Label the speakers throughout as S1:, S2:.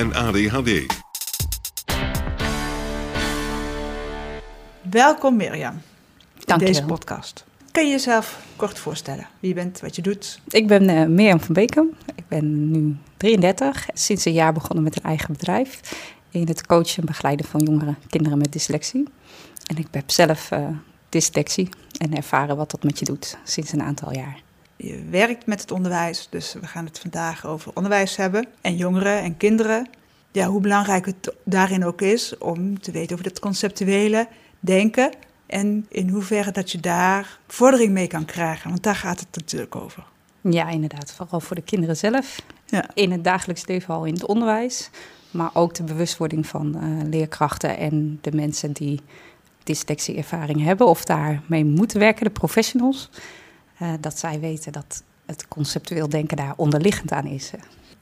S1: en ADHD.
S2: Welkom Mirjam
S3: Dank
S2: in
S3: je
S2: deze
S3: wel.
S2: podcast. Kan je jezelf kort voorstellen? Wie je bent, wat je doet?
S3: Ik ben eh Mirjam van Beekum. Ik ben nu 33. Sinds een jaar begonnen met een eigen bedrijf. In het coachen en begeleiden van jongeren, kinderen met dyslexie. En ik heb zelf eh, dyslexie en ervaren wat dat met je doet sinds een aantal jaar.
S2: Je werkt met het onderwijs, dus we gaan het vandaag over onderwijs hebben. En jongeren en kinderen. Ja, hoe belangrijk het daarin ook is om te weten over het conceptuele denken. En in hoeverre dat je daar vordering mee kan krijgen. Want daar gaat het natuurlijk over.
S3: Ja, inderdaad. Vooral voor de kinderen zelf.
S2: Ja.
S3: In het dagelijks leven al in het onderwijs. Maar ook de bewustwording van eh, leerkrachten en de mensen die dyslexie-ervaring hebben of daarmee moeten werken, de professionals. Eh, dat zij weten dat het conceptueel denken daar onderliggend aan is.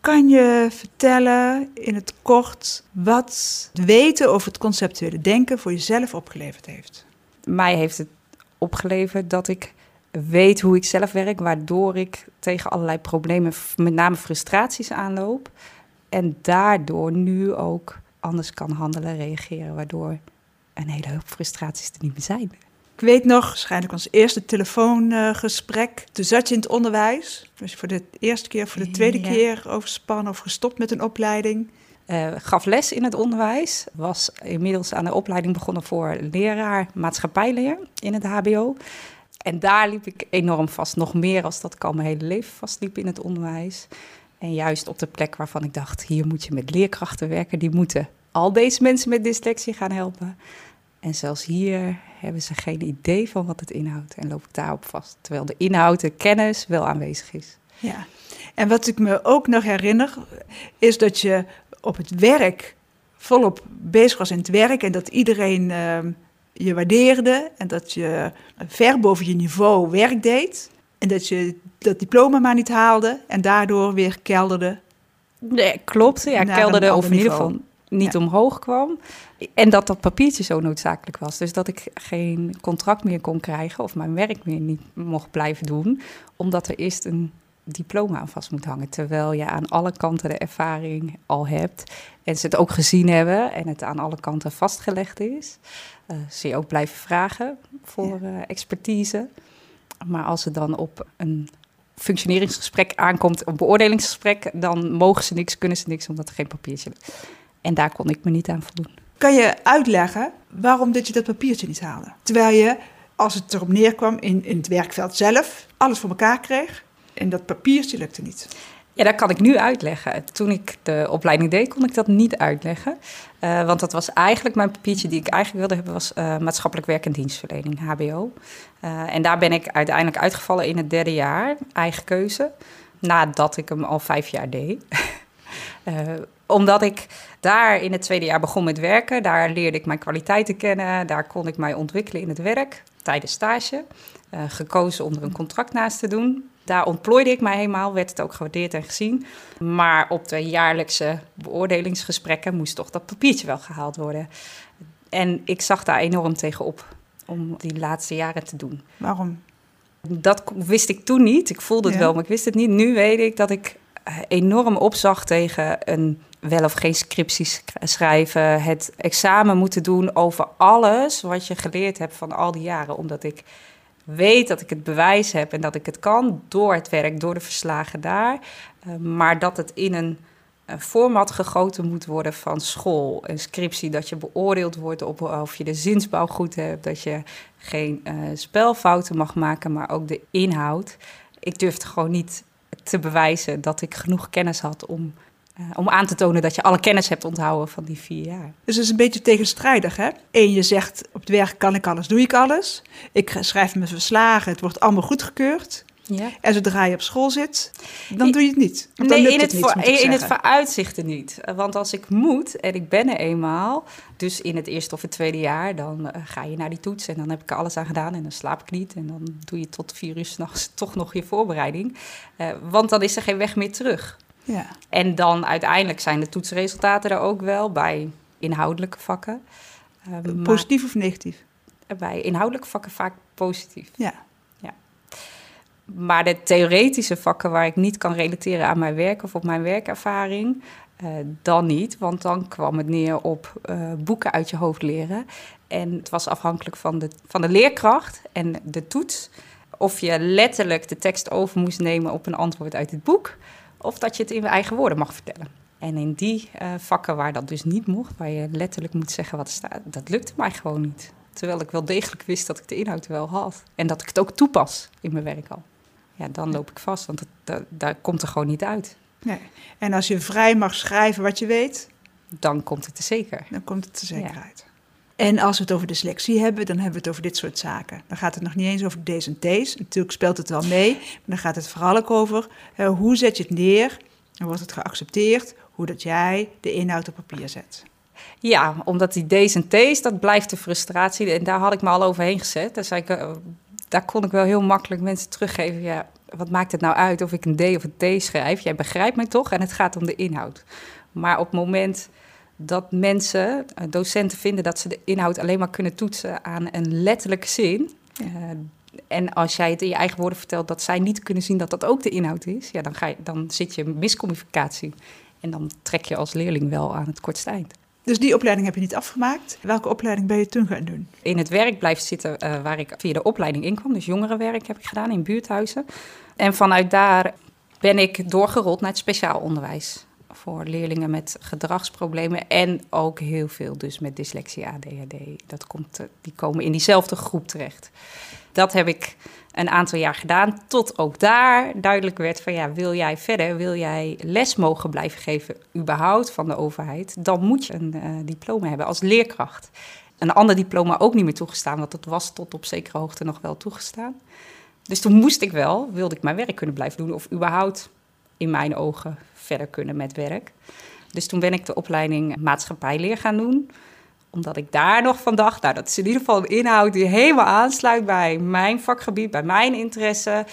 S2: Kan je vertellen in het kort wat weten over het conceptuele denken voor jezelf opgeleverd heeft?
S3: Mij heeft het opgeleverd dat ik weet hoe ik zelf werk, waardoor ik tegen allerlei problemen, met name frustraties aanloop. En daardoor nu ook anders kan handelen, reageren, waardoor een hele hoop frustraties er niet meer zijn.
S2: Ik weet nog, waarschijnlijk ons eerste telefoongesprek. Toen zat je in het onderwijs. Je voor de eerste keer, voor de tweede
S3: Ja.
S2: keer overspannen of gestopt met een opleiding.
S3: Eh, gaf les in het onderwijs, was inmiddels aan de opleiding begonnen voor leraar maatschappijleer in het HBO. En daar liep ik enorm vast, nog meer als dat ik al mijn hele leven vastliep in het onderwijs. En juist op de plek waarvan ik dacht, hier moet je met leerkrachten werken, die moeten al deze mensen met dyslexie gaan helpen. En zelfs hier hebben ze geen idee van wat het inhoudt en loop ik daarop vast. Terwijl de inhoud, de kennis wel aanwezig is.
S2: Ja. En wat ik me ook nog herinner, is dat je op het werk volop bezig was in het werk. En dat iedereen ehm, je waardeerde. En dat je ver boven je niveau werk deed. En dat je dat diploma maar niet haalde. En daardoor weer kelderde.
S3: Nee, klopt. Ja, kelderde of in ieder geval niet
S2: Ja.
S3: omhoog kwam. En dat dat papiertje zo noodzakelijk was. Dus dat ik geen contract meer kon krijgen of mijn werk meer niet mocht blijven doen. Omdat er eerst een diploma aan vast moet hangen. Terwijl je aan alle kanten de ervaring al hebt. En ze het ook gezien hebben en het aan alle kanten vastgelegd is. Eh ze je ook blijven vragen voor eh, expertise. Maar als het dan op een functioneringsgesprek aankomt, een beoordelingsgesprek, dan mogen ze niks, kunnen ze niks, omdat er geen papiertje ligt. En daar kon ik me niet aan voldoen.
S2: Kan je uitleggen waarom dat je dat papiertje niet haalde? Terwijl je, als het erop neerkwam in, in het werkveld zelf, alles voor elkaar kreeg. En dat papiertje lukte niet.
S3: Ja, dat kan ik nu uitleggen. Toen ik de opleiding deed, kon ik dat niet uitleggen. Eh, want dat was eigenlijk mijn papiertje die ik eigenlijk wilde hebben, was eh, maatschappelijk werk en dienstverlening, HBO. Eh, en daar ben ik uiteindelijk uitgevallen in het derde jaar, eigen keuze, nadat ik hem al vijf jaar deed. Omdat ik daar in het tweede jaar begon met werken, daar leerde ik mijn kwaliteiten kennen, daar kon ik mij ontwikkelen in het werk tijdens stage. Eh, gekozen om er een contract naast te doen. Daar ontplooide ik mij helemaal, werd het ook gewaardeerd en gezien. Maar op de jaarlijkse beoordelingsgesprekken moest toch dat papiertje wel gehaald worden. En ik zag daar enorm tegenop om die laatste jaren te doen.
S2: Waarom?
S3: Dat wist ik toen niet. Ik voelde het
S2: Ja.
S3: wel, maar ik wist het niet. Nu weet ik dat ik eh, enorm opzag tegen een wel of geen scripties sch- schrijven. Het examen moeten doen over alles wat je geleerd hebt van al die jaren. Omdat ik weet dat ik het bewijs heb en dat ik het kan door het werk, door de verslagen daar. Eh, maar dat het in een format gegoten moet worden van school, een scriptie, dat je beoordeeld wordt op of je de zinsbouw goed hebt, dat je geen uh, spelfouten mag maken, maar ook de inhoud. Ik durfde gewoon niet te bewijzen dat ik genoeg kennis had om, uh, om aan te tonen dat je alle kennis hebt onthouden van die vier jaar.
S2: Dus het is een beetje tegenstrijdig, hè? Eén, je zegt op het werk kan ik alles, doe ik alles. Ik schrijf mijn verslagen, het wordt allemaal goedgekeurd. Ja. En zodra je op school zit, dan doe je het niet.
S3: nee, in het, niet, voor, in het vooruitzichten niet. Want als ik moet en ik ben er eenmaal, dus in het eerste of het tweede jaar, dan uh, ga je naar die toets en dan heb ik er alles aan gedaan en dan slaap ik niet. En dan doe je tot vier uur s'nachts toch nog je voorbereiding. Uh, want dan is er geen weg meer terug. Ja. En dan uiteindelijk zijn de toetsresultaten er ook wel bij inhoudelijke vakken.
S2: Uh, positief of negatief?
S3: Bij inhoudelijke vakken vaak positief.
S2: Ja.
S3: Maar de theoretische vakken waar ik niet kan relateren aan mijn werk of op mijn werkervaring, uh, dan niet. Want dan kwam het neer op uh, boeken uit je hoofd leren. En het was afhankelijk van de, van de leerkracht en de toets. Of je letterlijk de tekst over moest nemen op een antwoord uit het boek. Of dat je het in je eigen woorden mag vertellen. En in die uh, vakken waar dat dus niet mocht, waar je letterlijk moet zeggen wat er staat, dat lukte mij gewoon niet. Terwijl ik wel degelijk wist dat ik de inhoud wel had. En dat ik het ook toepas in mijn werk al ja, dan loop ik vast, want dat, daar komt er gewoon niet uit.
S2: Nee. En als je vrij mag schrijven wat je weet...
S3: Dan komt het er zeker.
S2: Dan komt het er zeker uit. En als we het over dyslexie hebben, dan hebben we het over dit soort zaken. Dan gaat het nog niet eens over D's en T's. Natuurlijk speelt het wel mee, maar dan gaat het vooral ook over hoe zet je het neer en wordt het geaccepteerd, hoe dat jij de inhoud op papier zet.
S3: Ja, omdat die D's en T's, dat blijft de frustratie. En daar had ik me al overheen gezet. Ik, eh, daar kon ik wel heel makkelijk mensen teruggeven. Ja, wat maakt het nou uit of ik een D of een T schrijf? Jij begrijpt mij toch? En het gaat om de inhoud. Maar op het moment dat mensen, eh, docenten vinden dat ze de inhoud alleen maar kunnen toetsen aan een letterlijke zin. Uh, en als jij het in je eigen woorden vertelt dat zij niet kunnen zien dat dat ook de inhoud is, ja, dan, ga je, dan zit je in miscommunicatie. En dan trek je als leerling wel aan het kortste eind.
S2: Dus die opleiding heb je niet afgemaakt. Welke opleiding ben je toen gaan doen?
S3: In het werk blijven zitten uh, waar ik via de opleiding inkwam. Dus jongerenwerk heb ik gedaan in buurthuizen. En vanuit daar ben ik doorgerold naar het speciaal onderwijs. Voor leerlingen met gedragsproblemen en ook heel veel dus met dyslexie, ADHD. Dat komt, eh, die komen in diezelfde groep terecht. Dat heb ik een aantal jaar gedaan, tot ook daar duidelijk werd van ja, wil jij verder, wil jij les mogen blijven geven, überhaupt van de overheid, dan moet je een uh, diploma hebben als leerkracht. Een ander diploma ook niet meer toegestaan, want dat was tot op zekere hoogte nog wel toegestaan. Dus toen moest ik wel, wilde ik mijn werk kunnen blijven doen, of überhaupt in mijn ogen verder kunnen met werk. Dus toen ben ik de opleiding maatschappijleer gaan doen omdat ik daar nog van dacht, nou, dat is in ieder geval een inhoud die helemaal aansluit bij mijn vakgebied, bij mijn interesse.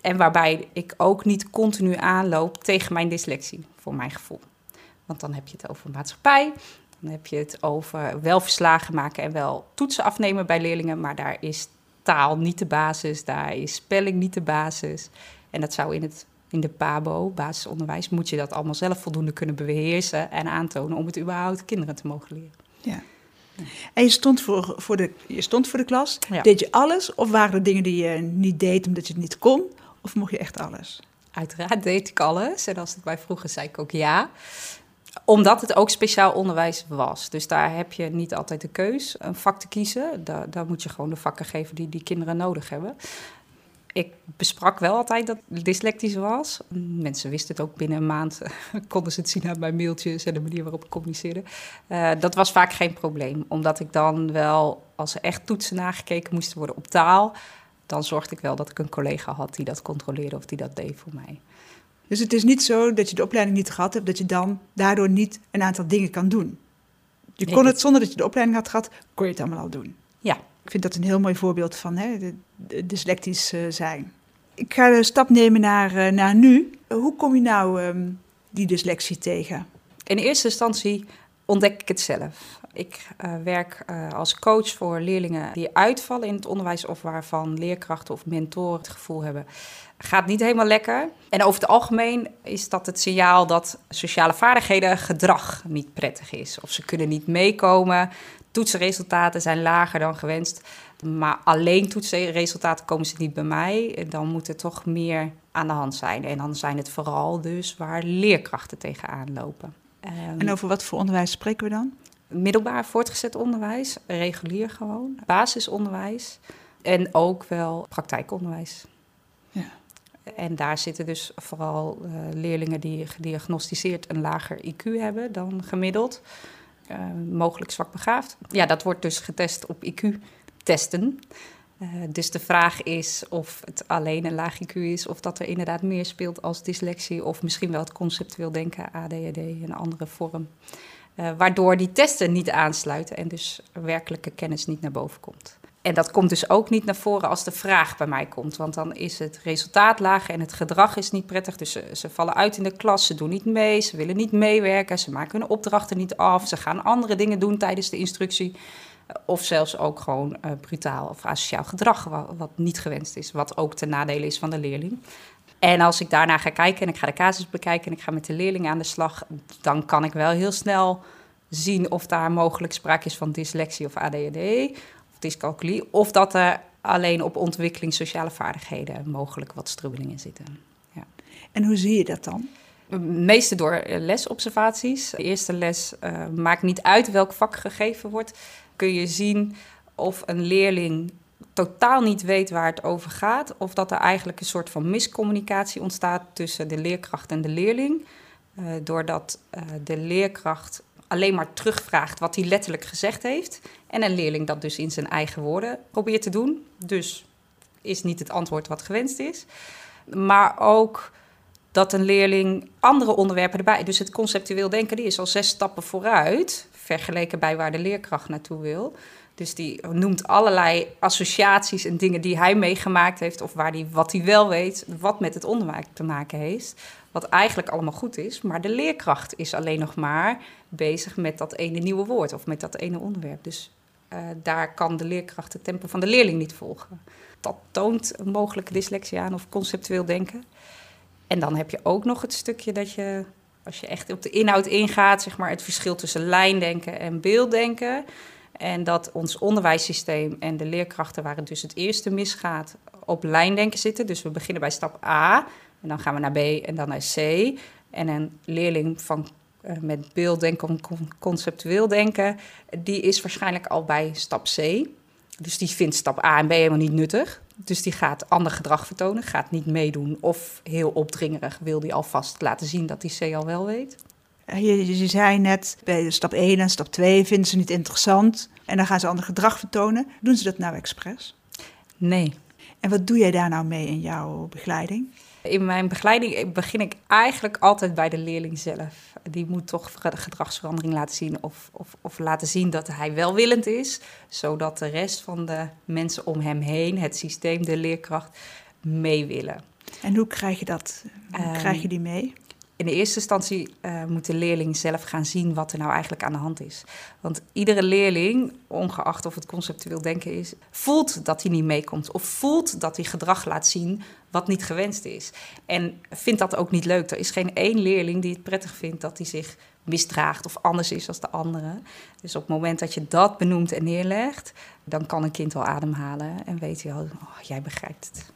S3: En waarbij ik ook niet continu aanloop tegen mijn dyslexie, voor mijn gevoel. Want dan heb je het over maatschappij, dan heb je het over wel verslagen maken en wel toetsen afnemen bij leerlingen. Maar daar is taal niet de basis, daar is spelling niet de basis. En dat zou in het in de PABO, basisonderwijs, moet je dat allemaal zelf voldoende kunnen beheersen en aantonen om het überhaupt kinderen te mogen leren.
S2: Ja. En je stond voor, voor, de, je stond voor de klas. Deed je alles? Of waren er dingen die je niet deed omdat je het niet kon? Of mocht je echt alles?
S3: Uiteraard deed ik alles. En als ik mij vroeger zei ik ook ja omdat het ook speciaal onderwijs was. Dus daar heb je niet altijd de keus een vak te kiezen. Daar, daar moet je gewoon de vakken geven die die kinderen nodig hebben ik besprak wel altijd dat ik dyslectisch was. Mensen wisten het ook binnen een maand. konden ze het zien aan mijn mailtjes en de manier waarop ik communiceerde. Uh, dat was vaak geen probleem. Omdat ik dan wel, als er echt toetsen nagekeken moesten worden op taal... dan zorgde ik wel dat ik een collega had die dat controleerde of die dat deed voor mij.
S2: Dus het is niet zo dat je de opleiding niet gehad hebt... dat je dan daardoor niet een aantal dingen kan doen? Je kon het zonder dat je de opleiding had gehad, kon je het allemaal al doen?
S3: Ja,
S2: ik vind dat een heel mooi voorbeeld van hè, de, dyslectisch uh, zijn. Ik ga de stap nemen naar, uh, naar nu. hoe kom je nou um, die dyslexie tegen?
S3: In eerste instantie ontdek ik het zelf. Ik uh, werk als coach voor leerlingen die uitvallen in het onderwijs of waarvan leerkrachten of mentoren het gevoel hebben gaat niet helemaal lekker. En over het algemeen is dat het signaal dat sociale vaardigheden gedrag niet prettig is. Of ze kunnen niet meekomen toetsenresultaten zijn lager dan gewenst. Maar alleen toetsresultaten komen ze niet bij mij. Dan moet er toch meer aan de hand zijn. En dan zijn het vooral dus waar leerkrachten tegenaan lopen.
S2: Ehm, en over wat voor onderwijs spreken we dan?
S3: Middelbaar voortgezet onderwijs, regulier gewoon, basisonderwijs en ook wel praktijkonderwijs. Ja. En daar zitten dus vooral uh, leerlingen die gediagnosticeerd een lager IQ hebben dan gemiddeld. Uh, mogelijk zwak begaafd. Ja, dat wordt dus getest op IQ-testen. Uh, dus de vraag is of het alleen een laag IQ is, of dat er inderdaad meer speelt als dyslexie, of misschien wel het conceptueel denken, ADHD, een andere vorm. waardoor die testen niet aansluiten en dus werkelijke kennis niet naar boven komt. En dat komt dus ook niet naar voren als de vraag bij mij komt. Want dan is het resultaat laag en het gedrag is niet prettig. Dus ze, vallen uit in de klas, ze doen niet mee, ze willen niet meewerken, ze maken hun opdrachten niet af, ze gaan andere dingen doen tijdens de instructie. Of zelfs ook gewoon uh, brutaal of asociaal gedrag, wat, wat, niet gewenst is. Wat ook ten nadele is van de leerling. En als ik daarna ga kijken en ik ga de casus bekijken en ik ga met de leerling aan de slag, dan kan ik wel heel snel zien of daar mogelijk sprake is van dyslexie of ADHD dyscalculie, of dat er alleen op ontwikkeling sociale vaardigheden mogelijk wat strubbelingen zitten. Ja.
S2: En hoe zie je dat dan?
S3: Meeste door lesobservaties. De eerste les uh, maakt niet uit welk vak gegeven wordt. Kun je zien of een leerling totaal niet weet waar het over gaat, of dat er eigenlijk een soort van miscommunicatie ontstaat tussen de leerkracht en de leerling. Uh, doordat uh, de leerkracht alleen maar terugvraagt wat hij letterlijk gezegd heeft. En een leerling dat dus in zijn eigen woorden probeert te doen. Dus is niet het antwoord wat gewenst is. Maar ook dat een leerling andere onderwerpen erbij. Dus het conceptueel denken die is al zes stappen vooruit. Vergeleken bij waar de leerkracht naartoe wil. Dus die noemt allerlei associaties en dingen die hij meegemaakt heeft. Of waar die, wat hij wel weet, wat met het onderwijs te maken heeft. Wat eigenlijk allemaal goed is. Maar de leerkracht is alleen nog maar bezig met dat ene nieuwe woord of met dat ene onderwerp. Dus uh, daar kan de leerkracht het tempo van de leerling niet volgen. Dat toont een mogelijke dyslexie aan of conceptueel denken. En dan heb je ook nog het stukje dat je, als je echt op de inhoud ingaat, zeg maar het verschil tussen lijndenken en beelddenken. En dat ons onderwijssysteem en de leerkrachten waar het dus het eerste misgaat, op lijndenken zitten. Dus we beginnen bij stap A en dan gaan we naar B en dan naar C. En een leerling van uh, met beelddenken conceptueel denken, die is waarschijnlijk al bij stap C. Dus die vindt stap A en B helemaal niet nuttig. Dus die gaat ander gedrag vertonen, gaat niet meedoen of heel opdringerig wil die alvast laten zien dat die C al wel weet.
S2: Je, je zei net, bij stap 1 en stap 2 vinden ze niet interessant en dan gaan ze ander gedrag vertonen. Doen ze dat nou expres?
S3: Nee.
S2: En wat doe jij daar nou mee in jouw begeleiding?
S3: In mijn begeleiding begin ik eigenlijk altijd bij de leerling zelf. Die moet toch gedragsverandering laten zien of, of, of laten zien dat hij welwillend is, zodat de rest van de mensen om hem heen, het systeem, de leerkracht, mee willen.
S2: En hoe krijg je dat? Hoe krijg je ehm, die mee?
S3: In de eerste instantie uh, moet de leerling zelf gaan zien wat er nou eigenlijk aan de hand is. Want iedere leerling, ongeacht of het conceptueel denken is, voelt dat hij niet meekomt. Of voelt dat hij gedrag laat zien wat niet gewenst is. En vindt dat ook niet leuk. Er is geen één leerling die het prettig vindt dat hij zich misdraagt of anders is dan de andere. Dus op het moment dat je dat benoemt en neerlegt, dan kan een kind wel ademhalen en weet hij al, oh, jij begrijpt het.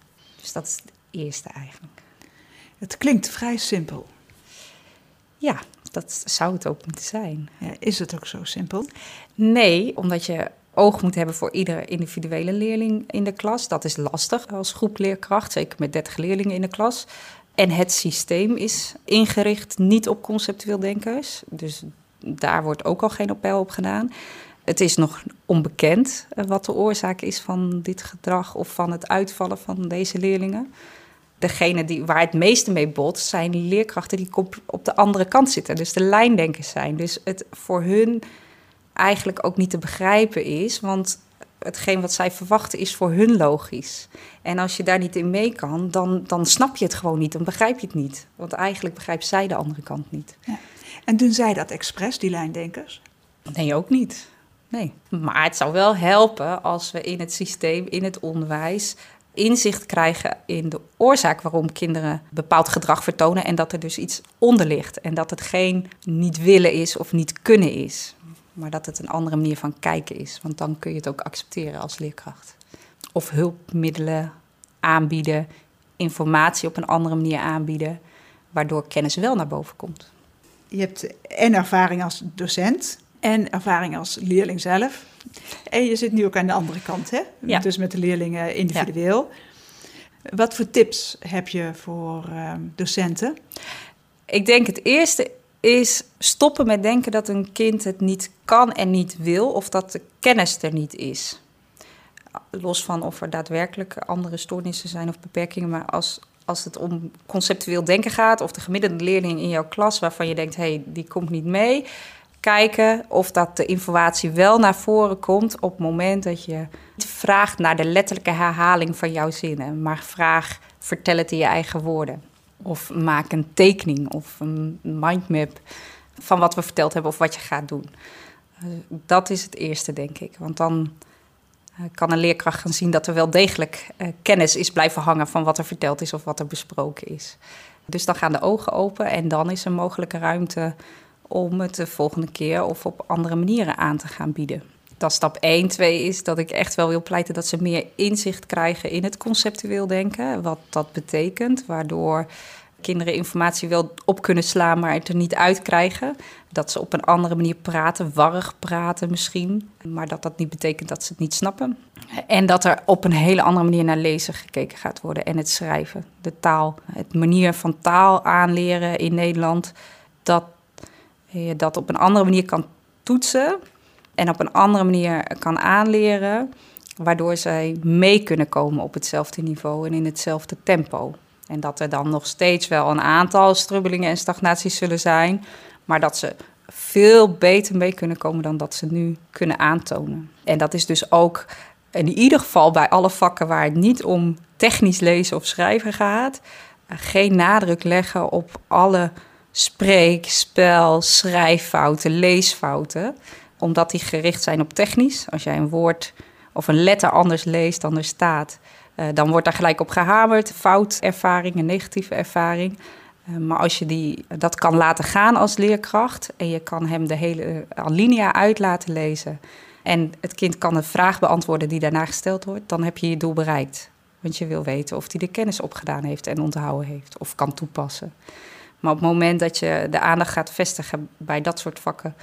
S3: Dus dat is het eerste eigenlijk.
S2: Het klinkt vrij simpel.
S3: Ja, dat zou het ook moeten zijn.
S2: Ja, is het ook zo simpel?
S3: Nee, omdat je oog moet hebben voor iedere individuele leerling in de klas. Dat is lastig als groepleerkracht, zeker met 30 leerlingen in de klas. En het systeem is ingericht niet op conceptueel denkers. Dus daar wordt ook al geen appel op gedaan. Het is nog onbekend eh, wat de oorzaak is van dit gedrag of van het uitvallen van deze leerlingen degene die, waar het meeste mee bot, zijn leerkrachten die op, op de andere kant zitten. Dus de lijndenkers zijn. Dus het voor hun eigenlijk ook niet te begrijpen is. Want hetgeen wat zij verwachten is voor hun logisch. En als je daar niet in mee kan, dan, dan snap je het gewoon niet. Dan begrijp je het niet. Want eigenlijk begrijpt zij de andere kant niet. Ja.
S2: En doen zij dat expres, die lijndenkers?
S3: Nee, ook niet. Nee. Maar het zou wel helpen als we in het systeem, in het onderwijs, inzicht krijgen in de oorzaak waarom kinderen bepaald gedrag vertonen en dat er dus iets onder ligt. En dat het geen niet willen is of niet kunnen is, maar dat het een andere manier van kijken is. Want dan kun je het ook accepteren als leerkracht. of hulpmiddelen aanbieden, informatie op een andere manier aanbieden, waardoor kennis wel naar boven komt.
S2: Je hebt en ervaring als docent en ervaring als leerling zelf. En je zit nu ook aan de andere kant, hè?
S3: Ja.
S2: Dus met de leerlingen individueel. Wat voor tips heb je voor ehm, docenten?
S3: Ik denk het eerste is stoppen met denken dat een kind het niet kan en niet wil, of dat de kennis er niet is. Los van of er daadwerkelijk andere stoornissen zijn of beperkingen, maar als, als het om conceptueel denken gaat, of de gemiddelde leerling in jouw klas waarvan je denkt, hé, hey, die komt niet mee, kijken of dat de informatie wel naar voren komt op het moment dat je niet vraagt naar de letterlijke herhaling van jouw zinnen, maar vraag, vertel het in je eigen woorden. Of maak een tekening of een mindmap van wat we verteld hebben of wat je gaat doen. Uh, dat is het eerste, denk ik. Want dan uh, kan een leerkracht gaan zien dat er wel degelijk uh, kennis is blijven hangen van wat er verteld is of wat er besproken is. Dus dan gaan de ogen open en dan is er mogelijke ruimte om het de volgende keer of op andere manieren aan te gaan bieden. Dat stap 1. 2 is dat ik echt wel wil pleiten dat ze meer inzicht krijgen in het conceptueel denken. Wat dat betekent, waardoor kinderen informatie wel op kunnen slaan, maar het er niet uit krijgen. Dat ze op een andere manier praten, warrig praten misschien. Maar dat dat niet betekent dat ze het niet snappen. En dat er op een hele andere manier naar lezen gekeken gaat worden en het schrijven. De taal, het manier van taal aanleren in Nederland. Dat je dat op een andere manier kan toetsen en op een andere manier kan aanleren, waardoor zij mee kunnen komen op hetzelfde niveau en in hetzelfde tempo. En dat er dan nog steeds wel een aantal strubbelingen en stagnaties zullen zijn, maar dat ze veel beter mee kunnen komen dan dat ze nu kunnen aantonen. En dat is dus ook in ieder geval bij alle vakken waar het niet om technisch lezen of schrijven gaat, geen nadruk leggen op alle spreek, spel, schrijffouten, leesfouten omdat die gericht zijn op technisch. Als jij een woord of een letter anders leest dan er staat, uh, dan wordt daar gelijk op gehamerd. Foutervaring, een negatieve ervaring. Uh, maar als je die, dat kan laten gaan als leerkracht en je kan hem de hele alinea uit laten lezen en het kind kan een vraag beantwoorden die daarna gesteld wordt, dan heb je je doel bereikt. Want je wil weten of hij de kennis opgedaan heeft en onthouden heeft of kan toepassen. Maar op het moment dat je de aandacht gaat vestigen bij dat soort vakken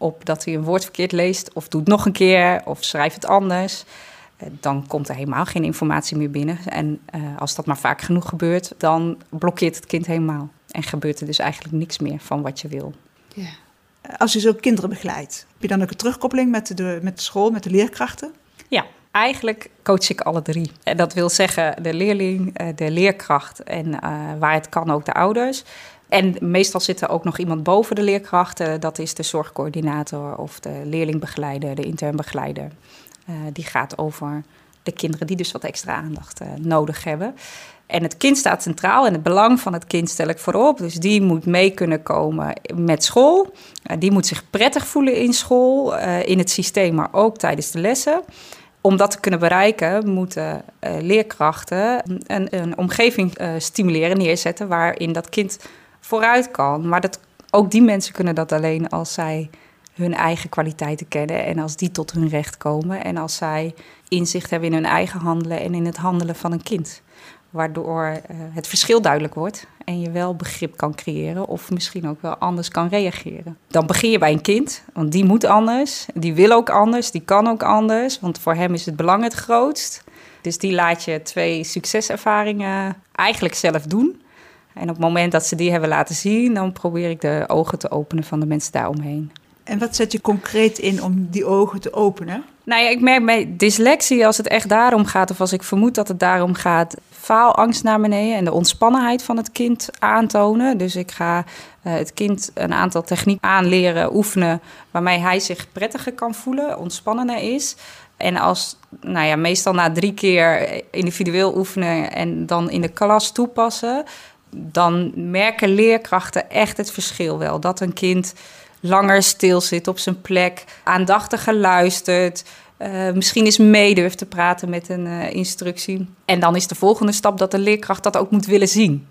S3: op dat hij een woord verkeerd leest, of doet nog een keer, of schrijft het anders, dan komt er helemaal geen informatie meer binnen. En uh, als dat maar vaak genoeg gebeurt, dan blokkeert het kind helemaal. En gebeurt er dus eigenlijk niks meer van wat je wil.
S2: Ja. Als je zo kinderen begeleidt, heb je dan ook een terugkoppeling met de, met de school, met de leerkrachten?
S3: Ja, eigenlijk coach ik alle drie. En dat wil zeggen de leerling, de leerkracht en uh, waar het kan ook de ouders. En meestal zit er ook nog iemand boven de leerkrachten. Dat is de zorgcoördinator of de leerlingbegeleider, de intern begeleider. Uh, die gaat over de kinderen die dus wat extra aandacht uh, nodig hebben. En het kind staat centraal en het belang van het kind stel ik voorop. Dus die moet mee kunnen komen met school. Uh, die moet zich prettig voelen in school, in het systeem, maar ook tijdens de lessen. Om dat te kunnen bereiken, moeten leerkrachten een, een omgeving stimuleren, neerzetten waarin dat kind vooruit kan. Maar dat, ook die mensen kunnen dat alleen als zij hun eigen kwaliteiten kennen en als die tot hun recht komen en als zij inzicht hebben in hun eigen handelen en in het handelen van een kind. Waardoor uh, het verschil duidelijk wordt en je wel begrip kan creëren of misschien ook wel anders kan reageren. Dan begin je bij een kind, want die moet anders, die wil ook anders, die kan ook anders, want voor hem is het belang het grootst. Dus die laat je twee succeservaringen eigenlijk zelf doen. En op het moment dat ze die hebben laten zien, dan probeer ik de ogen te openen van de mensen daaromheen.
S2: En wat zet je concreet in om die ogen te openen?
S3: Nou ja, ik merk bij dyslexie, als het echt daarom gaat, of als ik vermoed dat het daarom gaat, faalangst naar beneden en de ontspannenheid van het kind aantonen. Dus ik ga uh, het kind een aantal technieken aanleren, oefenen, waarmee hij zich prettiger kan voelen, ontspannender is. En als, nou ja, meestal na drie keer individueel oefenen en dan in de klas toepassen, dan merken leerkrachten echt het verschil wel. Dat een kind langer stil zit op zijn plek, aandachtiger luistert, uh, misschien eens mee durft te praten met een uh, instructie. En dan is de volgende stap dat de leerkracht dat ook moet willen zien.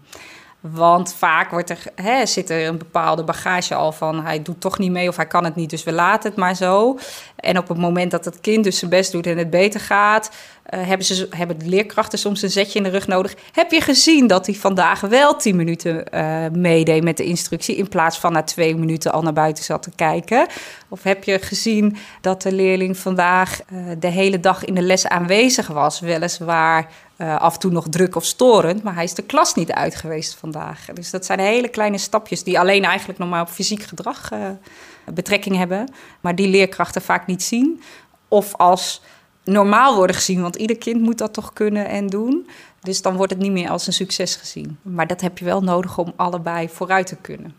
S3: Want vaak wordt er, hè, zit er een bepaalde bagage al van hij doet toch niet mee of hij kan het niet, dus we laten het maar zo. En op het moment dat het kind dus zijn best doet en het beter gaat, uh, hebben, ze, hebben de leerkrachten soms een zetje in de rug nodig. Heb je gezien dat hij vandaag wel tien minuten uh, meedeed met de instructie... in plaats van na twee minuten al naar buiten zat te kijken? Of heb je gezien dat de leerling vandaag uh, de hele dag in de les aanwezig was? Weliswaar af en toe nog druk of storend, maar hij is de klas niet uit geweest vandaag. Dus dat zijn hele kleine stapjes die alleen eigenlijk nog maar op fysiek gedrag betrekking hebben... maar die leerkrachten vaak niet zien. Of als normaal worden gezien. Want ieder kind moet dat toch kunnen en doen. Dus dan wordt het niet meer als een succes gezien. Maar dat heb je wel nodig om allebei vooruit te kunnen.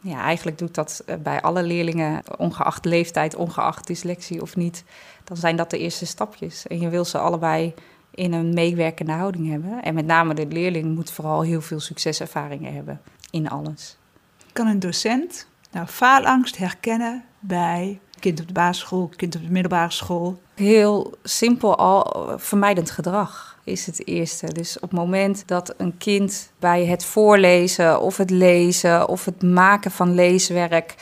S3: Ja, eigenlijk doet dat eh, bij alle leerlingen, ongeacht leeftijd, ongeacht dyslexie of niet. Dan zijn dat de eerste stapjes. En je wil ze allebei in een meewerkende houding hebben. En met name de leerling moet vooral heel veel succeservaringen hebben in alles.
S2: Kan een docent nou faalangst herkennen bij kind op de basisschool, kind op de middelbare school?
S3: Heel simpel al, vermijdend gedrag is het eerste. Dus op het moment dat een kind bij het voorlezen of het lezen of het maken van leeswerk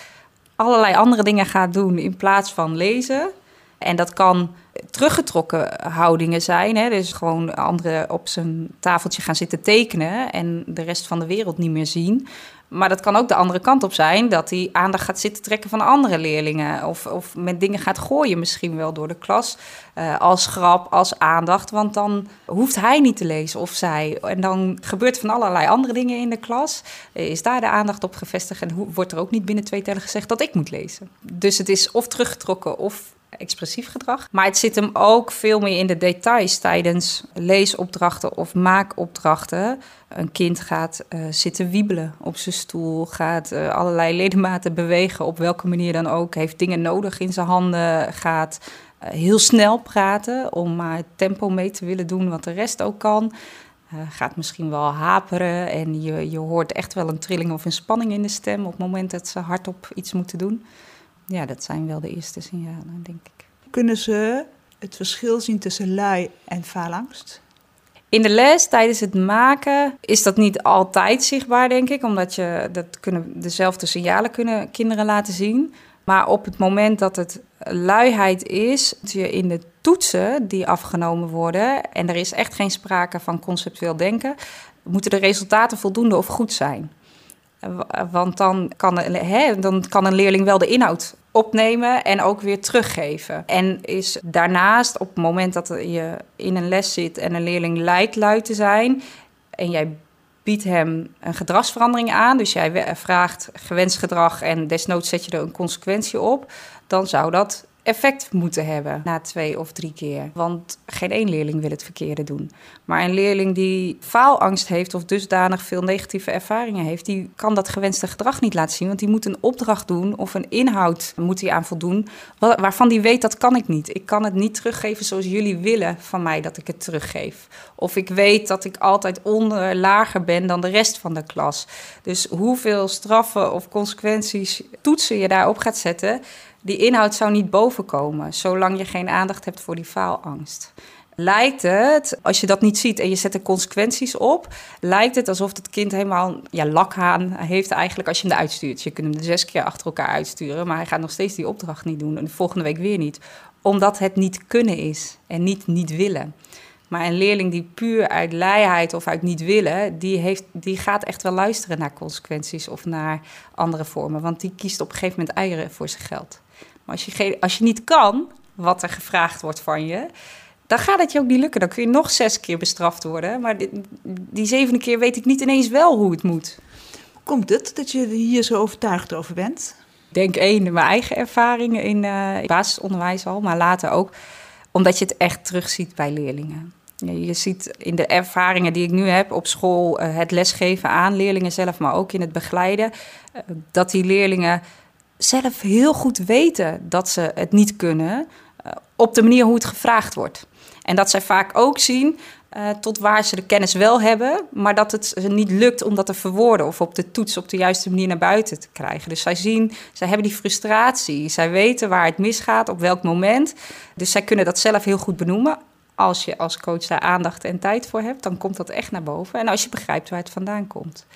S3: allerlei andere dingen gaat doen in plaats van lezen. En dat kan teruggetrokken houdingen zijn. Hè? Dus gewoon anderen op zijn tafeltje gaan zitten tekenen en de rest van de wereld niet meer zien. Maar dat kan ook de andere kant op zijn, dat hij aandacht gaat zitten trekken van andere leerlingen. Of, of met dingen gaat gooien, misschien wel door de klas. Uh, als grap, als aandacht. Want dan hoeft hij niet te lezen of zij. En dan gebeurt van allerlei andere dingen in de klas. Is daar de aandacht op gevestigd? En wordt er ook niet binnen twee tellen gezegd dat ik moet lezen? Dus het is of teruggetrokken of expressief gedrag. Maar het zit hem ook veel meer in de details tijdens leesopdrachten of maakopdrachten. Een kind gaat uh, zitten wiebelen op zijn stoel, gaat uh, allerlei ledematen bewegen, op welke manier dan ook, heeft dingen nodig in zijn handen, gaat uh, heel snel praten om maar het tempo mee te willen doen wat de rest ook kan. gaat misschien wel haperen en je, je hoort echt wel een trilling of een spanning in de stem op het moment dat ze hardop iets moeten doen ja, dat zijn wel de eerste signalen, denk ik.
S2: Kunnen ze het verschil zien tussen lui en faalangst?
S3: In de les tijdens het maken is dat niet altijd zichtbaar, denk ik, omdat je dat kunnen dezelfde signalen kunnen kinderen laten zien. Maar op het moment dat het luiheid is, je in de toetsen die afgenomen worden en er is echt geen sprake van conceptueel denken, moeten de resultaten voldoende of goed zijn. Want dan kan, hè, dan kan een leerling wel de inhoud opnemen en ook weer teruggeven. En is daarnaast op het moment dat je in een les zit en een leerling lijkt lui te zijn en jij biedt hem een gedragsverandering aan, dus jij vraagt gewenst gedrag en desnoods zet je er een consequentie op, dan zou dat effect moeten hebben na twee of drie keer. Want geen één leerling wil het verkeerde doen. Maar een leerling die faalangst heeft of dusdanig veel negatieve ervaringen heeft, die kan dat gewenste gedrag niet laten zien. Want die moet een opdracht doen of een inhoud moet hij aan voldoen, waarvan die weet dat kan ik niet. Ik kan het niet teruggeven zoals jullie willen van mij dat ik het teruggeef. Of ik weet dat ik altijd onder lager ben dan de rest van de klas. Dus hoeveel straffen of consequenties toetsen je daarop gaat zetten die inhoud zou niet bovenkomen, zolang je geen aandacht hebt voor die faalangst. Lijkt het, als je dat niet ziet en je zet er consequenties op, lijkt het alsof het kind helemaal ja, lakhaan heeft eigenlijk als je hem eruit stuurt. Je kunt hem de zes keer achter elkaar uitsturen, maar hij gaat nog steeds die opdracht niet doen en de volgende week weer niet. Omdat het niet kunnen is en niet niet willen. Maar een leerling die puur uit leiheid of uit niet willen, die, heeft, die gaat echt wel luisteren naar consequenties of naar andere vormen. Want die kiest op een gegeven moment eieren voor zijn geld. Als je, als je niet kan wat er gevraagd wordt van je, dan gaat het je ook niet lukken. Dan kun je nog zes keer bestraft worden. Maar die, die zevende keer weet ik niet ineens wel hoe het moet.
S2: Komt het dat je hier zo overtuigd over bent?
S3: Ik denk één, mijn eigen ervaringen in uh, basisonderwijs al, maar later ook omdat je het echt terugziet bij leerlingen. Je ziet in de ervaringen die ik nu heb op school, uh, het lesgeven aan leerlingen zelf, maar ook in het begeleiden, uh, dat die leerlingen zelf heel goed weten dat ze het niet kunnen uh, op de manier hoe het gevraagd wordt. En dat zij vaak ook zien uh, tot waar ze de kennis wel hebben, maar dat het ze niet lukt om dat te verwoorden of op de toets op de juiste manier naar buiten te krijgen. Dus zij zien, zij hebben die frustratie, zij weten waar het misgaat, op welk moment. Dus zij kunnen dat zelf heel goed benoemen. Als je als coach daar aandacht en tijd voor hebt, dan komt dat echt naar boven. En als je begrijpt waar het vandaan komt.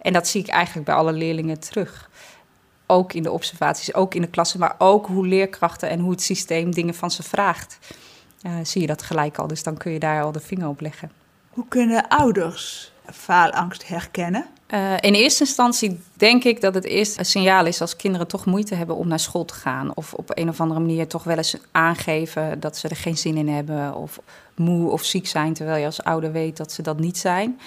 S3: En dat zie ik eigenlijk bij alle leerlingen terug ook in de observaties, ook in de klassen, maar ook hoe leerkrachten en hoe het systeem dingen van ze vraagt. zie je dat gelijk al. Dus dan kun je daar al de vinger op leggen.
S2: Hoe kunnen ouders faalangst herkennen?
S3: Uh, in eerste instantie denk ik dat het eerst een signaal is als kinderen toch moeite hebben om naar school te gaan. Of op een of andere manier toch wel eens aangeven dat ze er geen zin in hebben. Of moe of ziek zijn, terwijl je als ouder weet dat ze dat niet zijn.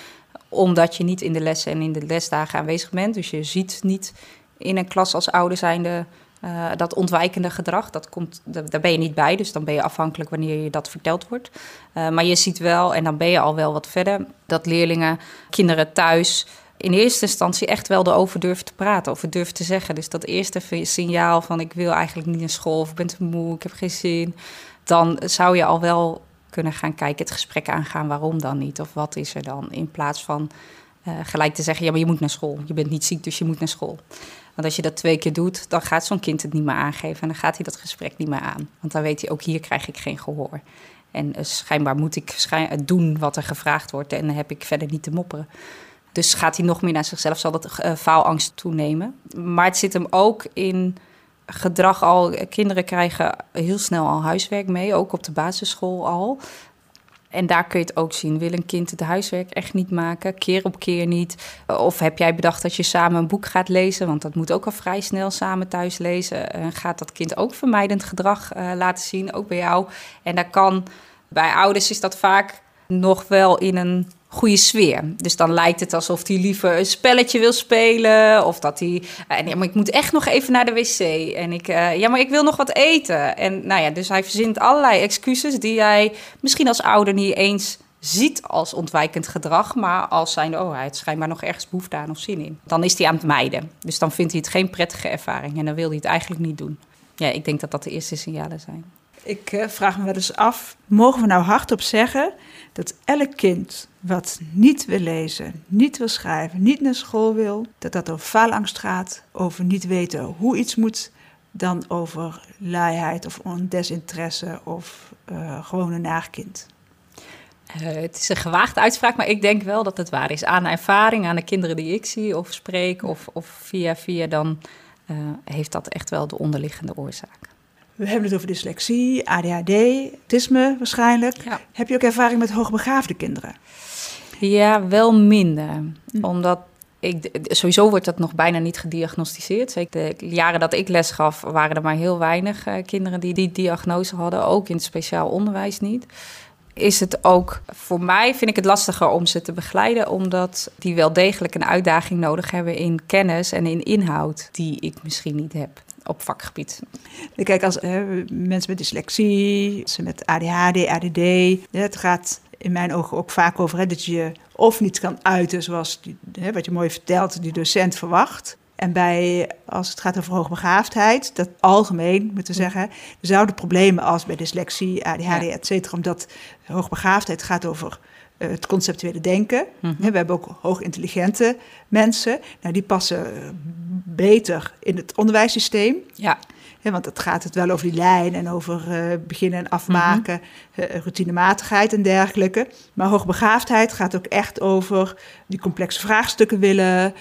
S3: Omdat je niet in de lessen en in de lesdagen aanwezig bent. Dus je ziet niet in een klas als ouder zijnde uh, dat ontwijkende gedrag, dat komt, daar ben je niet bij, dus dan ben je afhankelijk wanneer je dat verteld wordt. Uh, maar je ziet wel, en dan ben je al wel wat verder, dat leerlingen, kinderen thuis in eerste instantie echt wel erover durven te praten, over durven te zeggen. Dus dat eerste signaal van ik wil eigenlijk niet naar school of ik ben te moe, ik heb geen zin, dan zou je al wel kunnen gaan kijken, het gesprek aangaan, waarom dan niet? Of wat is er dan? In plaats van uh, gelijk te zeggen, ja, maar je moet naar school. Je bent niet ziek, dus je moet naar school. Want als je dat twee keer doet, dan gaat zo'n kind het niet meer aangeven. En dan gaat hij dat gesprek niet meer aan. Want dan weet hij, ook hier krijg ik geen gehoor. En uh, schijnbaar moet ik schijn, doen wat er gevraagd wordt. En dan heb ik verder niet te mopperen. Dus gaat hij nog meer naar zichzelf, zal dat uh, faalangst toenemen. Maar het zit hem ook in gedrag al. Kinderen krijgen heel snel al huiswerk mee, ook op de basisschool al. En daar kun je het ook zien. Wil een kind het huiswerk echt niet maken? Keer op keer niet? Of heb jij bedacht dat je samen een boek gaat lezen? Want dat moet ook al vrij snel samen thuis lezen. En gaat dat kind ook vermijdend gedrag uh, laten zien, ook bij jou? En daar kan, bij ouders is dat vaak nog wel in een goede sfeer. Dus dan lijkt het alsof hij liever een spelletje wil spelen. Of dat hij. Uh, ja, maar ik moet echt nog even naar de wc. En ik. Uh, ja, maar ik wil nog wat eten. En nou ja, dus hij verzint allerlei excuses die hij misschien als ouder niet eens ziet als ontwijkend gedrag, maar als zijn, oh, hij heeft schijnbaar nog ergens behoefte aan of zin in. Dan is hij aan het mijden. Dus dan vindt hij het geen prettige ervaring en dan wil hij het eigenlijk niet doen. Ja, ik denk dat dat de eerste signalen zijn.
S2: Ik uh, vraag me wel eens af, mogen we nou hardop zeggen dat elk kind wat niet wil lezen, niet wil schrijven, niet naar school wil, dat dat over faalangst gaat, over niet weten hoe iets moet, dan over laaiheid of desinteresse of uh, gewoon een naagkind?
S3: Uh, het is een gewaagde uitspraak, maar ik denk wel dat het waar is. Aan ervaring, aan de kinderen die ik zie of spreek of, of via via, dan heeft dat echt wel de onderliggende oorzaak.
S2: We hebben het over dyslexie, ADHD, autisme waarschijnlijk.
S3: Ja.
S2: Heb je ook ervaring met hoogbegaafde kinderen?
S3: Ja, wel minder. Hm. Omdat ik, sowieso wordt dat nog bijna niet gediagnosticeerd. Zeker de jaren dat ik les gaf, waren er maar heel weinig uh, kinderen die die diagnose hadden. Ook in het speciaal onderwijs niet. Is het ook voor mij, vind ik het lastiger om ze te begeleiden, omdat die wel degelijk een uitdaging nodig hebben in kennis en in inhoud die ik misschien niet heb op vakgebied.
S2: Kijk, als mensen met dyslexie, mensen met ADHD, ADD, het gaat in mijn ogen ook vaak over hè, dat je of niet kan uiten zoals die, hè, wat je mooi vertelt, die docent verwacht. En bij, als het gaat over hoogbegaafdheid, dat algemeen moeten we zeggen, zouden problemen als bij dyslexie, ADHD, ja. et cetera, omdat hoogbegaafdheid gaat over het conceptuele denken. Mm -hmm. We hebben ook hoogintelligente mensen. Nou, die passen beter in het onderwijssysteem.
S3: Ja.
S2: He, want het gaat het wel over die lijn en over uh, beginnen en afmaken, mm -hmm. uh, routinematigheid en dergelijke. Maar hoogbegaafdheid gaat ook echt over die complexe vraagstukken willen,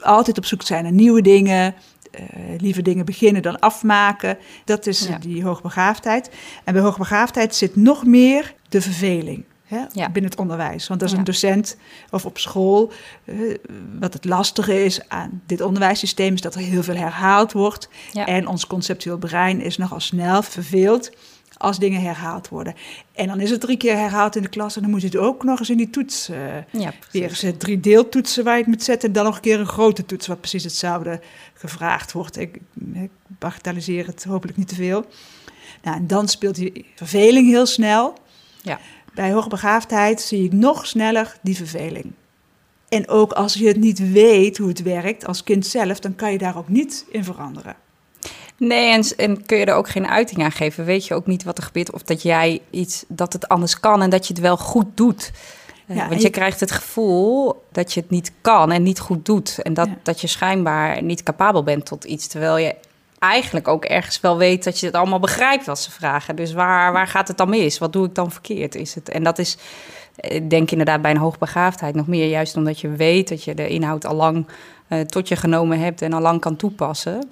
S2: altijd op zoek zijn naar nieuwe dingen, uh, liever dingen beginnen dan afmaken. Dat is ja. die hoogbegaafdheid. En bij hoogbegaafdheid zit nog meer de verveling. Hè, ja. binnen het onderwijs. Want als ja. een docent of op school, uh, wat het lastige is aan dit onderwijssysteem, is dat er heel veel herhaald wordt.
S3: Ja.
S2: En ons conceptueel brein is nogal snel verveeld als dingen herhaald worden. En dan is het drie keer herhaald in de klas en dan moet je het ook nog eens in die toets. Uh,
S3: ja,
S2: weer eens drie deeltoetsen waar je het moet zetten en dan nog een keer een grote toets, wat precies hetzelfde gevraagd wordt. Ik, ik bagatelliseer het hopelijk niet te veel. Nou, en dan speelt die verveling heel snel.
S3: Ja.
S2: Bij hoogbegaafdheid zie ik nog sneller die verveling. En ook als je het niet weet hoe het werkt als kind zelf, dan kan je daar ook niet in veranderen.
S3: Nee, en, en, kun je er ook geen uiting aan geven. Weet je ook niet wat er gebeurt of dat jij iets, dat het anders kan en dat je het wel goed doet. Ja, uh, want je, je, krijgt het gevoel dat je het niet kan en niet goed doet. En dat, ja. dat je schijnbaar niet capabel bent tot iets. Terwijl je eigenlijk ook ergens wel weet dat je het allemaal begrijpt wat ze vragen. Dus waar, waar gaat het dan mis? Wat doe ik dan verkeerd? Is het? En dat is, ik denk inderdaad bij een hoogbegaafdheid nog meer, juist omdat je weet dat je de inhoud al lang uh, tot je genomen hebt en al lang kan toepassen.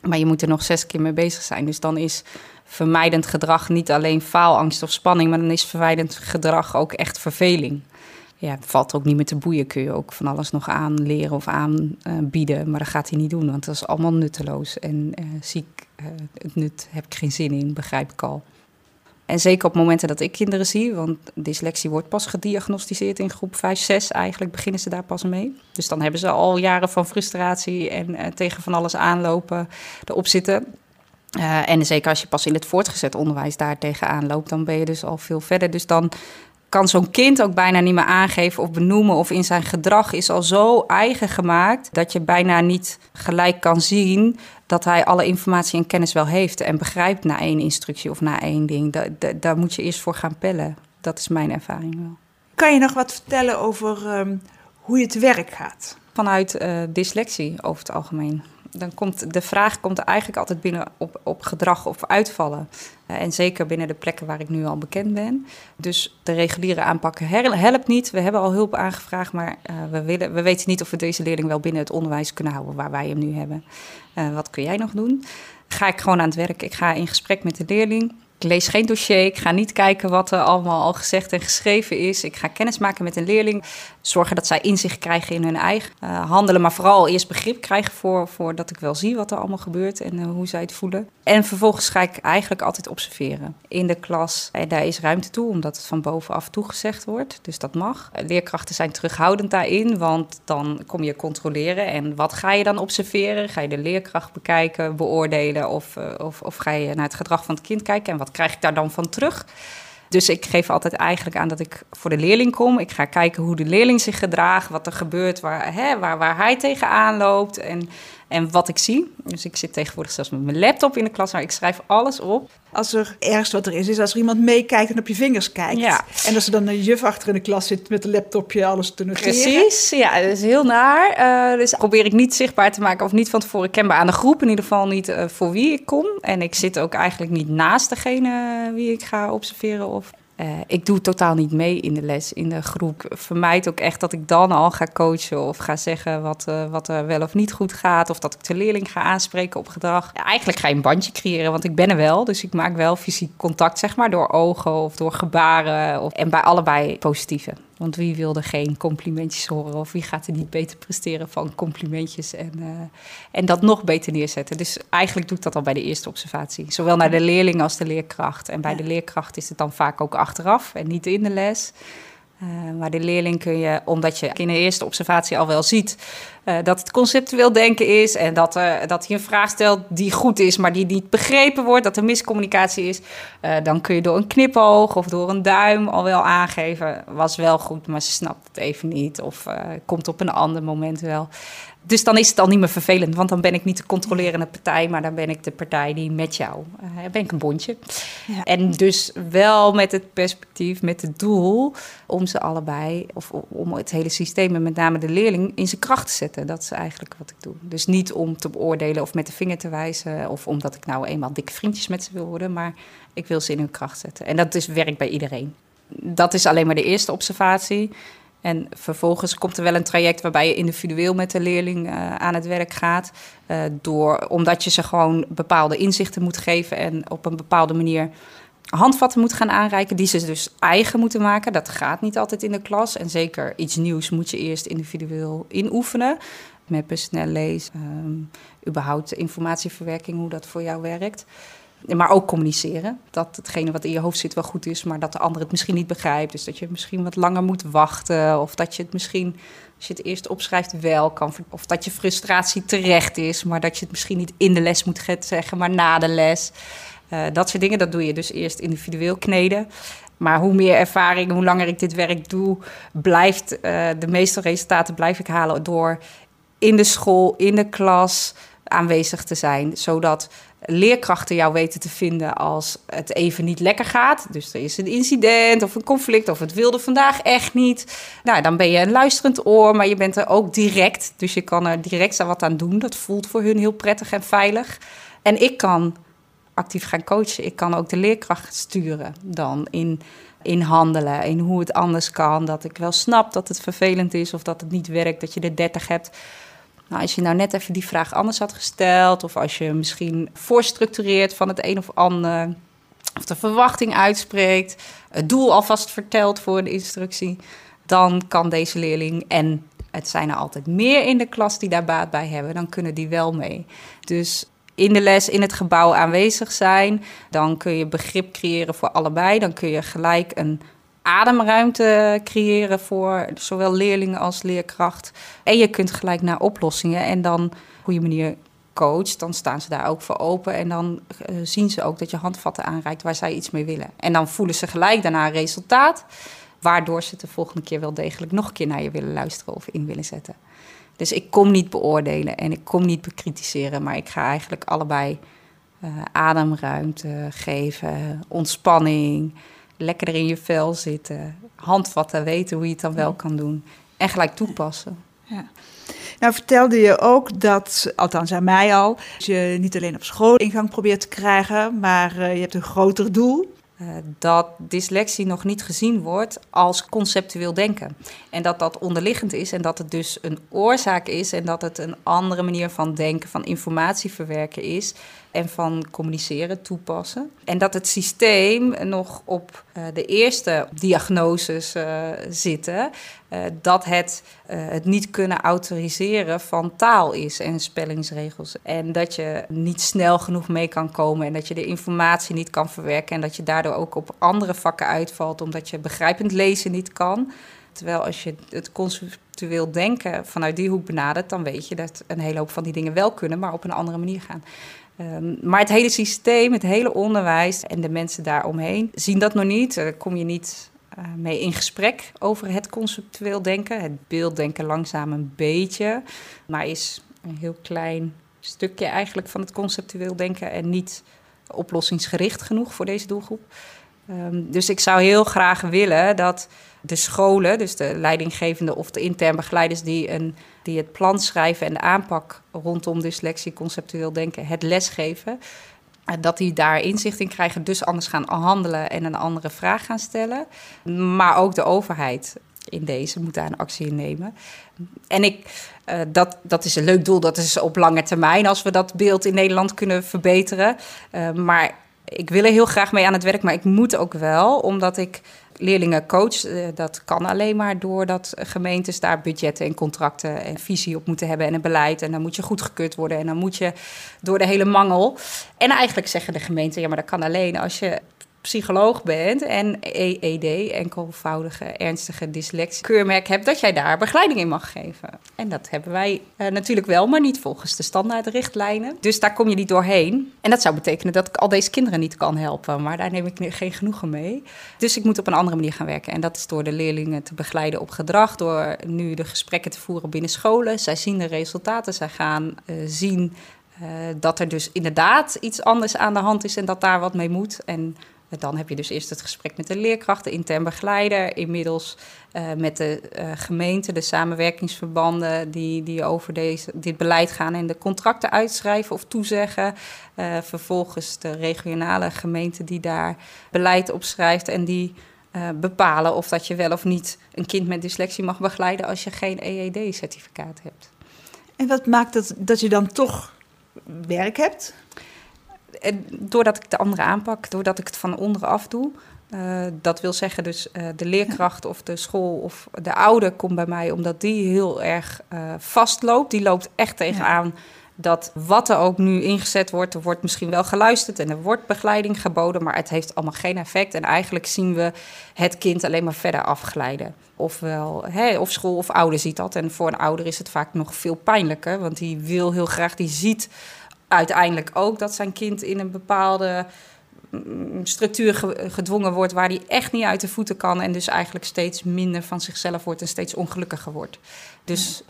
S3: Maar je moet er nog zes keer mee bezig zijn. Dus dan is vermijdend gedrag niet alleen faalangst of spanning, maar dan is vermijdend gedrag ook echt verveling. Ja, valt ook niet meer te boeien. Kun je ook van alles nog aanleren of aanbieden. Maar dat gaat hij niet doen, want dat is allemaal nutteloos. En uh, ziek, uh, het nut heb ik geen zin in, begrijp ik al. En zeker op momenten dat ik kinderen zie, want dyslexie wordt pas gediagnosticeerd in groep 5, 6 eigenlijk, beginnen ze daar pas mee. Dus dan hebben ze al jaren van frustratie en uh, tegen van alles aanlopen erop zitten. En zeker als je pas in het voortgezet onderwijs daar tegenaan loopt, dan ben je dus al veel verder. Dus dan kan zo'n kind ook bijna niet meer aangeven of benoemen. Of in zijn gedrag is al zo eigen gemaakt dat je bijna niet gelijk kan zien dat hij alle informatie en kennis wel heeft en begrijpt na één instructie of na één ding. Da da daar moet je eerst voor gaan pellen. Dat is mijn ervaring wel.
S2: Kan je nog wat vertellen over um, hoe je te werk gaat?
S3: Vanuit uh, dyslexie over het algemeen dan komt de vraag komt eigenlijk altijd binnen op, op gedrag of uitvallen. Uh, en zeker binnen de plekken waar ik nu al bekend ben. Dus de reguliere aanpakken helpt niet. We hebben al hulp aangevraagd, maar uh, we, willen, we weten niet of we deze leerling wel binnen het onderwijs kunnen houden waar wij hem nu hebben. Uh, wat kun jij nog doen? Ga ik gewoon aan het werk. Ik ga in gesprek met de leerling. Ik lees geen dossier. Ik ga niet kijken wat er allemaal al gezegd en geschreven is. Ik ga kennis maken met een leerling. Zorgen dat zij inzicht krijgen in hun eigen uh, handelen. Maar vooral eerst begrip krijgen voor, voor dat ik wel zie wat er allemaal gebeurt en uh, hoe zij het voelen. En vervolgens ga ik eigenlijk altijd observeren in de klas. En daar is ruimte toe, omdat het van bovenaf toegezegd wordt. Dus dat mag. Leerkrachten zijn terughoudend daarin, want dan kom je controleren. En wat ga je dan observeren? Ga je de leerkracht bekijken, beoordelen of, uh, of, of ga je naar het gedrag van het kind kijken? En wat krijg ik daar dan van terug? Dus ik geef altijd eigenlijk aan dat ik voor de leerling kom. Ik ga kijken hoe de leerling zich gedraagt, wat er gebeurt, waar, hè, waar, waar hij tegenaan loopt en, en wat ik zie. Dus ik zit tegenwoordig zelfs met mijn laptop in de klas, maar ik schrijf alles op.
S2: Als er ergens wat er is, is als er iemand meekijkt en op je vingers kijkt.
S3: Ja.
S2: En als er dan een juf achter in de klas zit met een laptopje alles te noteren.
S3: Precies, ja, dat is heel naar. Uh, dus probeer ik niet zichtbaar te maken of niet van tevoren kenbaar aan de groep. In ieder geval niet uh, voor wie ik kom. En ik zit ook eigenlijk niet naast degene wie ik ga observeren of uh, ik doe totaal niet mee in de les, in de groep. Vermijd ook echt dat ik dan al ga coachen of ga zeggen wat, uh, wat er wel of niet goed gaat. Of dat ik de leerling ga aanspreken op gedrag. Eigenlijk ga je een bandje creëren, want ik ben er wel. Dus ik maak wel fysiek contact, zeg maar, door ogen of door gebaren. Of, en bij allebei positieve. Want wie wilde geen complimentjes horen? Of wie gaat er niet beter presteren van complimentjes en, uh, en dat nog beter neerzetten? Dus eigenlijk doe ik dat al bij de eerste observatie. Zowel naar de leerling als de leerkracht. En bij de leerkracht is het dan vaak ook achteraf en niet in de les. Uh, maar de leerling kun je, omdat je in de eerste observatie al wel ziet uh, dat het conceptueel denken is en dat, uh, dat hij een vraag stelt die goed is, maar die niet begrepen wordt, dat er miscommunicatie is, dan kun je door een knipoog of door een duim al wel aangeven, was wel goed, maar ze snapt het even niet of komt op een ander moment wel. Dus dan is het al niet meer vervelend, want dan ben ik niet de controlerende partij, maar dan ben ik de partij die met jou, uh, ben ik een bondje. Ja. En dus wel met het perspectief, met het doel om ze allebei, of om het hele systeem en met name de leerling in zijn kracht te zetten. Dat is eigenlijk wat ik doe. Dus niet om te beoordelen of met de vinger te wijzen, of omdat ik nou eenmaal dikke vriendjes met ze wil worden, maar ik wil ze in hun kracht zetten. En dat is werk bij iedereen. Dat is alleen maar de eerste observatie. En vervolgens komt er wel een traject waarbij je individueel met de leerling uh, aan het werk gaat. Uh, door, omdat je ze gewoon bepaalde inzichten moet geven en op een bepaalde manier handvatten moet gaan aanreiken, die ze dus eigen moeten maken. Dat gaat niet altijd in de klas. En zeker iets nieuws moet je eerst individueel inoefenen. Met snel lees, um, überhaupt informatieverwerking, hoe dat voor jou werkt. Maar ook communiceren. Dat hetgene wat in je hoofd zit wel goed is, maar dat de ander het misschien niet begrijpt. Dus dat je misschien wat langer moet wachten. Of dat je het misschien, als je het eerst opschrijft, wel kan. Of dat je frustratie terecht is, maar dat je het misschien niet in de les moet zeggen, maar na de les. Uh, dat soort dingen, dat doe je dus eerst individueel kneden. Maar hoe meer ervaring, hoe langer ik dit werk doe, blijft uh, de meeste resultaten blijf ik halen door in de school, in de klas aanwezig te zijn. Zodat leerkrachten jou weten te vinden als het even niet lekker gaat. Dus er is een incident of een conflict of het wilde vandaag echt niet. Nou, dan ben je een luisterend oor, maar je bent er ook direct. Dus je kan er direct wat aan doen. Dat voelt voor hun heel prettig en veilig. En ik kan actief gaan coachen. Ik kan ook de leerkracht sturen dan in, in handelen, in hoe het anders kan. Dat ik wel snap dat het vervelend is of dat het niet werkt, dat je er 30 hebt. Nou, als je nou net even die vraag anders had gesteld, of als je misschien voorstructureert van het een of ander, of de verwachting uitspreekt, het doel alvast vertelt voor de instructie, dan kan deze leerling en het zijn er altijd meer in de klas die daar baat bij hebben, dan kunnen die wel mee. Dus in de les in het gebouw aanwezig zijn, dan kun je begrip creëren voor allebei. Dan kun je gelijk een ademruimte creëren voor zowel leerlingen als leerkracht. En je kunt gelijk naar oplossingen en dan op een goede manier coacht, dan staan ze daar ook voor open. En dan uh, zien ze ook dat je handvatten aanreikt waar zij iets mee willen. En dan voelen ze gelijk daarna resultaat, waardoor ze de volgende keer wel degelijk nog een keer naar je willen luisteren of in willen zetten. Dus ik kom niet beoordelen en ik kom niet bekritiseren, maar ik ga eigenlijk allebei uh, ademruimte geven, ontspanning, lekker er in je vel zitten, handvatten, weten hoe je het dan wel kan doen en gelijk toepassen.
S2: Ja. Nou vertelde je ook dat, althans aan mij al, je niet alleen op school ingang probeert te krijgen, maar uh, je hebt een groter doel.
S3: Uh, dat dyslexie nog niet gezien wordt als conceptueel denken. En dat dat onderliggend is en dat het dus een oorzaak is en dat het een andere manier van denken, van informatie verwerken is en van communiceren, toepassen. En dat het systeem nog op uh, de eerste diagnoses uh, zitten. Uh, dat het het niet kunnen autoriseren van taal is en spellingsregels. En dat je niet snel genoeg mee kan komen en dat je de informatie niet kan verwerken. En dat je daardoor ook op andere vakken uitvalt omdat je begrijpend lezen niet kan. Terwijl als je het conceptueel denken vanuit die hoek benadert, dan weet je dat een hele hoop van die dingen wel kunnen, maar op een andere manier gaan. Um, maar het hele systeem, het hele onderwijs en de mensen daaromheen zien dat nog niet. Daar kom je niet uh, mee in gesprek over het conceptueel denken. Het beelddenken langzaam een beetje, maar is een heel klein stukje eigenlijk van het conceptueel denken en niet oplossingsgericht genoeg voor deze doelgroep. Um, dus ik zou heel graag willen dat de scholen, dus de leidinggevende of de intern begeleiders die, een, die het plan schrijven en de aanpak rondom dyslexie, conceptueel denken, het lesgeven, dat die daar inzicht in krijgen, dus anders gaan handelen en een andere vraag gaan stellen. Maar ook de overheid in deze moet daar een actie in nemen. En ik, uh, dat, dat is een leuk doel, dat is op lange termijn als we dat beeld in Nederland kunnen verbeteren. Uh, maar ik wil er heel graag mee aan het werk, maar ik moet ook wel, omdat ik leerlingen coach. Uh, dat kan alleen maar doordat gemeentes daar budgetten en contracten en visie op moeten hebben en een beleid. En dan moet je goedgekeurd worden en dan moet je door de hele mangel. En eigenlijk zeggen de gemeenten, ja, maar dat kan alleen als je psycholoog bent en EED, enkelvoudige ernstige dyslexie, keurmerk hebt, dat jij daar begeleiding in mag geven. En dat hebben wij uh, natuurlijk wel, maar niet volgens de standaardrichtlijnen. Dus daar kom je niet doorheen. En dat zou betekenen dat ik al deze kinderen niet kan helpen, maar daar neem ik geen genoegen mee. Dus ik moet op een andere manier gaan werken. En dat is door de leerlingen te begeleiden op gedrag, door nu de gesprekken te voeren binnen scholen. Zij zien de resultaten, zij gaan uh, zien uh, dat er dus inderdaad iets anders aan de hand is en dat daar wat mee moet. En dan heb je dus eerst het gesprek met de leerkracht, de intern begeleider. Inmiddels uh, met de uh, gemeente, de samenwerkingsverbanden die, die over deze, dit beleid gaan en de contracten uitschrijven of toezeggen. Uh, vervolgens de regionale gemeente die daar beleid op schrijft en die bepalen of dat je wel of niet een kind met dyslexie mag begeleiden als je geen EED-certificaat hebt.
S2: En wat maakt dat, dat je dan toch werk hebt?
S3: Doordat ik de andere aanpak, doordat ik het van onderaf doe. Uh, dat wil zeggen dus uh, de leerkracht of de school of de ouder komt bij mij... omdat die heel erg uh, vastloopt. Die loopt echt tegenaan ja. dat wat er ook nu ingezet wordt... er wordt misschien wel geluisterd en er wordt begeleiding geboden... maar het heeft allemaal geen effect. En eigenlijk zien we het kind alleen maar verder afglijden. Ofwel, of school of ouder ziet dat. En voor een ouder is het vaak nog veel pijnlijker... want die wil heel graag, die ziet uiteindelijk ook dat zijn kind in een bepaalde mm, structuur gedwongen wordt waar hij echt niet uit de voeten kan en dus eigenlijk steeds minder van zichzelf wordt en steeds ongelukkiger wordt. Dus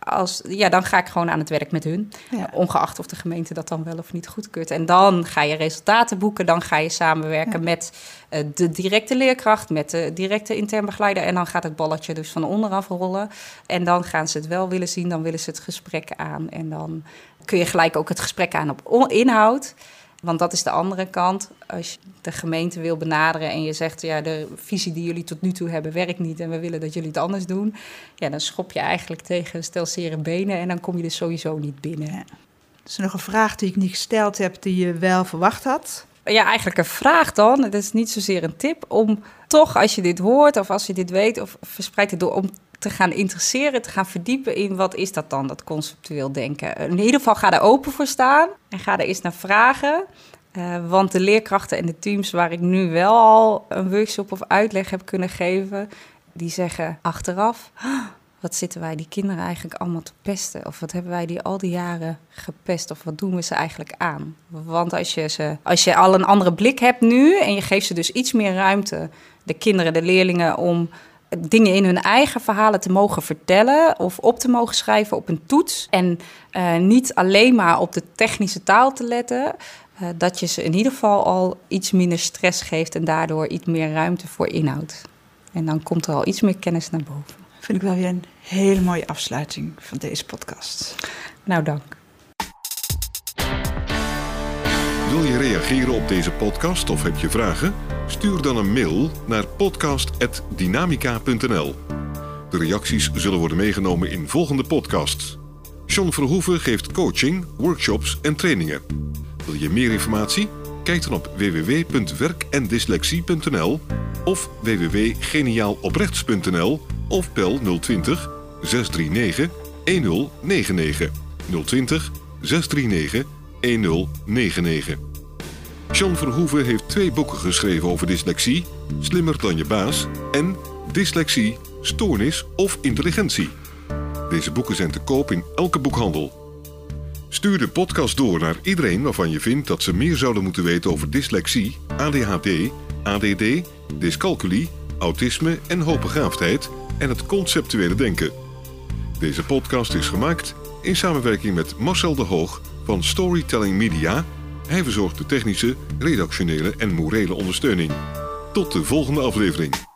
S3: als, ja, dan ga ik gewoon aan het werk met hun, ja. ongeacht of de gemeente dat dan wel of niet goedkeurt. En dan ga je resultaten boeken, dan ga je samenwerken ja. met uh, de directe leerkracht, met de directe intern begeleider en dan gaat het balletje dus van onderaf rollen. En dan gaan ze het wel willen zien, dan willen ze het gesprek aan en dan kun je gelijk ook het gesprek aan op inhoud. Want dat is de andere kant. Als je de gemeente wil benaderen en je zegt... ja, de visie die jullie tot nu toe hebben werkt niet... en we willen dat jullie het anders doen... ja, dan schop je eigenlijk tegen een stel zere benen... en dan kom je er sowieso niet binnen.
S2: Ja. is nog een vraag die ik niet gesteld heb... die je wel verwacht had?
S3: Ja, eigenlijk een vraag dan. Het is niet zozeer een tip om toch, als je dit hoort of als je dit weet... of verspreid het door om te gaan interesseren, te gaan verdiepen in wat is dat dan, dat conceptueel denken. In ieder geval ga er open voor staan en ga er eens naar vragen. Uh, want de leerkrachten en de teams waar ik nu wel al een workshop of uitleg heb kunnen geven, die zeggen achteraf: wat zitten wij die kinderen eigenlijk allemaal te pesten? Of wat hebben wij die al die jaren gepest? Of wat doen we ze eigenlijk aan? Want als je, ze, als je al een andere blik hebt nu en je geeft ze dus iets meer ruimte, de kinderen, de leerlingen, om dingen in hun eigen verhalen te mogen vertellen of op te mogen schrijven op een toets. En uh, niet alleen maar op de technische taal te letten. Uh, dat je ze in ieder geval al iets minder stress geeft en daardoor iets meer ruimte voor inhoud. En dan komt er al iets meer kennis naar boven.
S2: Vind ik wel weer een hele mooie afsluiting van deze podcast.
S3: Nou, dank.
S1: Wil je reageren op deze podcast of heb je vragen? Stuur dan een mail naar podcast.dynamica.nl. De reacties zullen worden meegenomen in volgende podcasts. John Verhoeven geeft coaching, workshops en trainingen. Wil je meer informatie? Kijk dan op www.werkendyslexie.nl of www.geniaaloprechts.nl of bel 020 639 1099 020 639 1099. Jean Verhoeven heeft twee boeken geschreven over dyslexie: Slimmer dan je baas en Dyslexie, Stoornis of Intelligentie. Deze boeken zijn te koop in elke boekhandel. Stuur de podcast door naar iedereen waarvan je vindt dat ze meer zouden moeten weten over dyslexie, ADHD, ADD, dyscalculie, autisme en hoogbegaafdheid en het conceptuele denken. Deze podcast is gemaakt in samenwerking met Marcel de Hoog van Storytelling Media hij verzorgt de technische, redactionele en morele ondersteuning. Tot de volgende aflevering.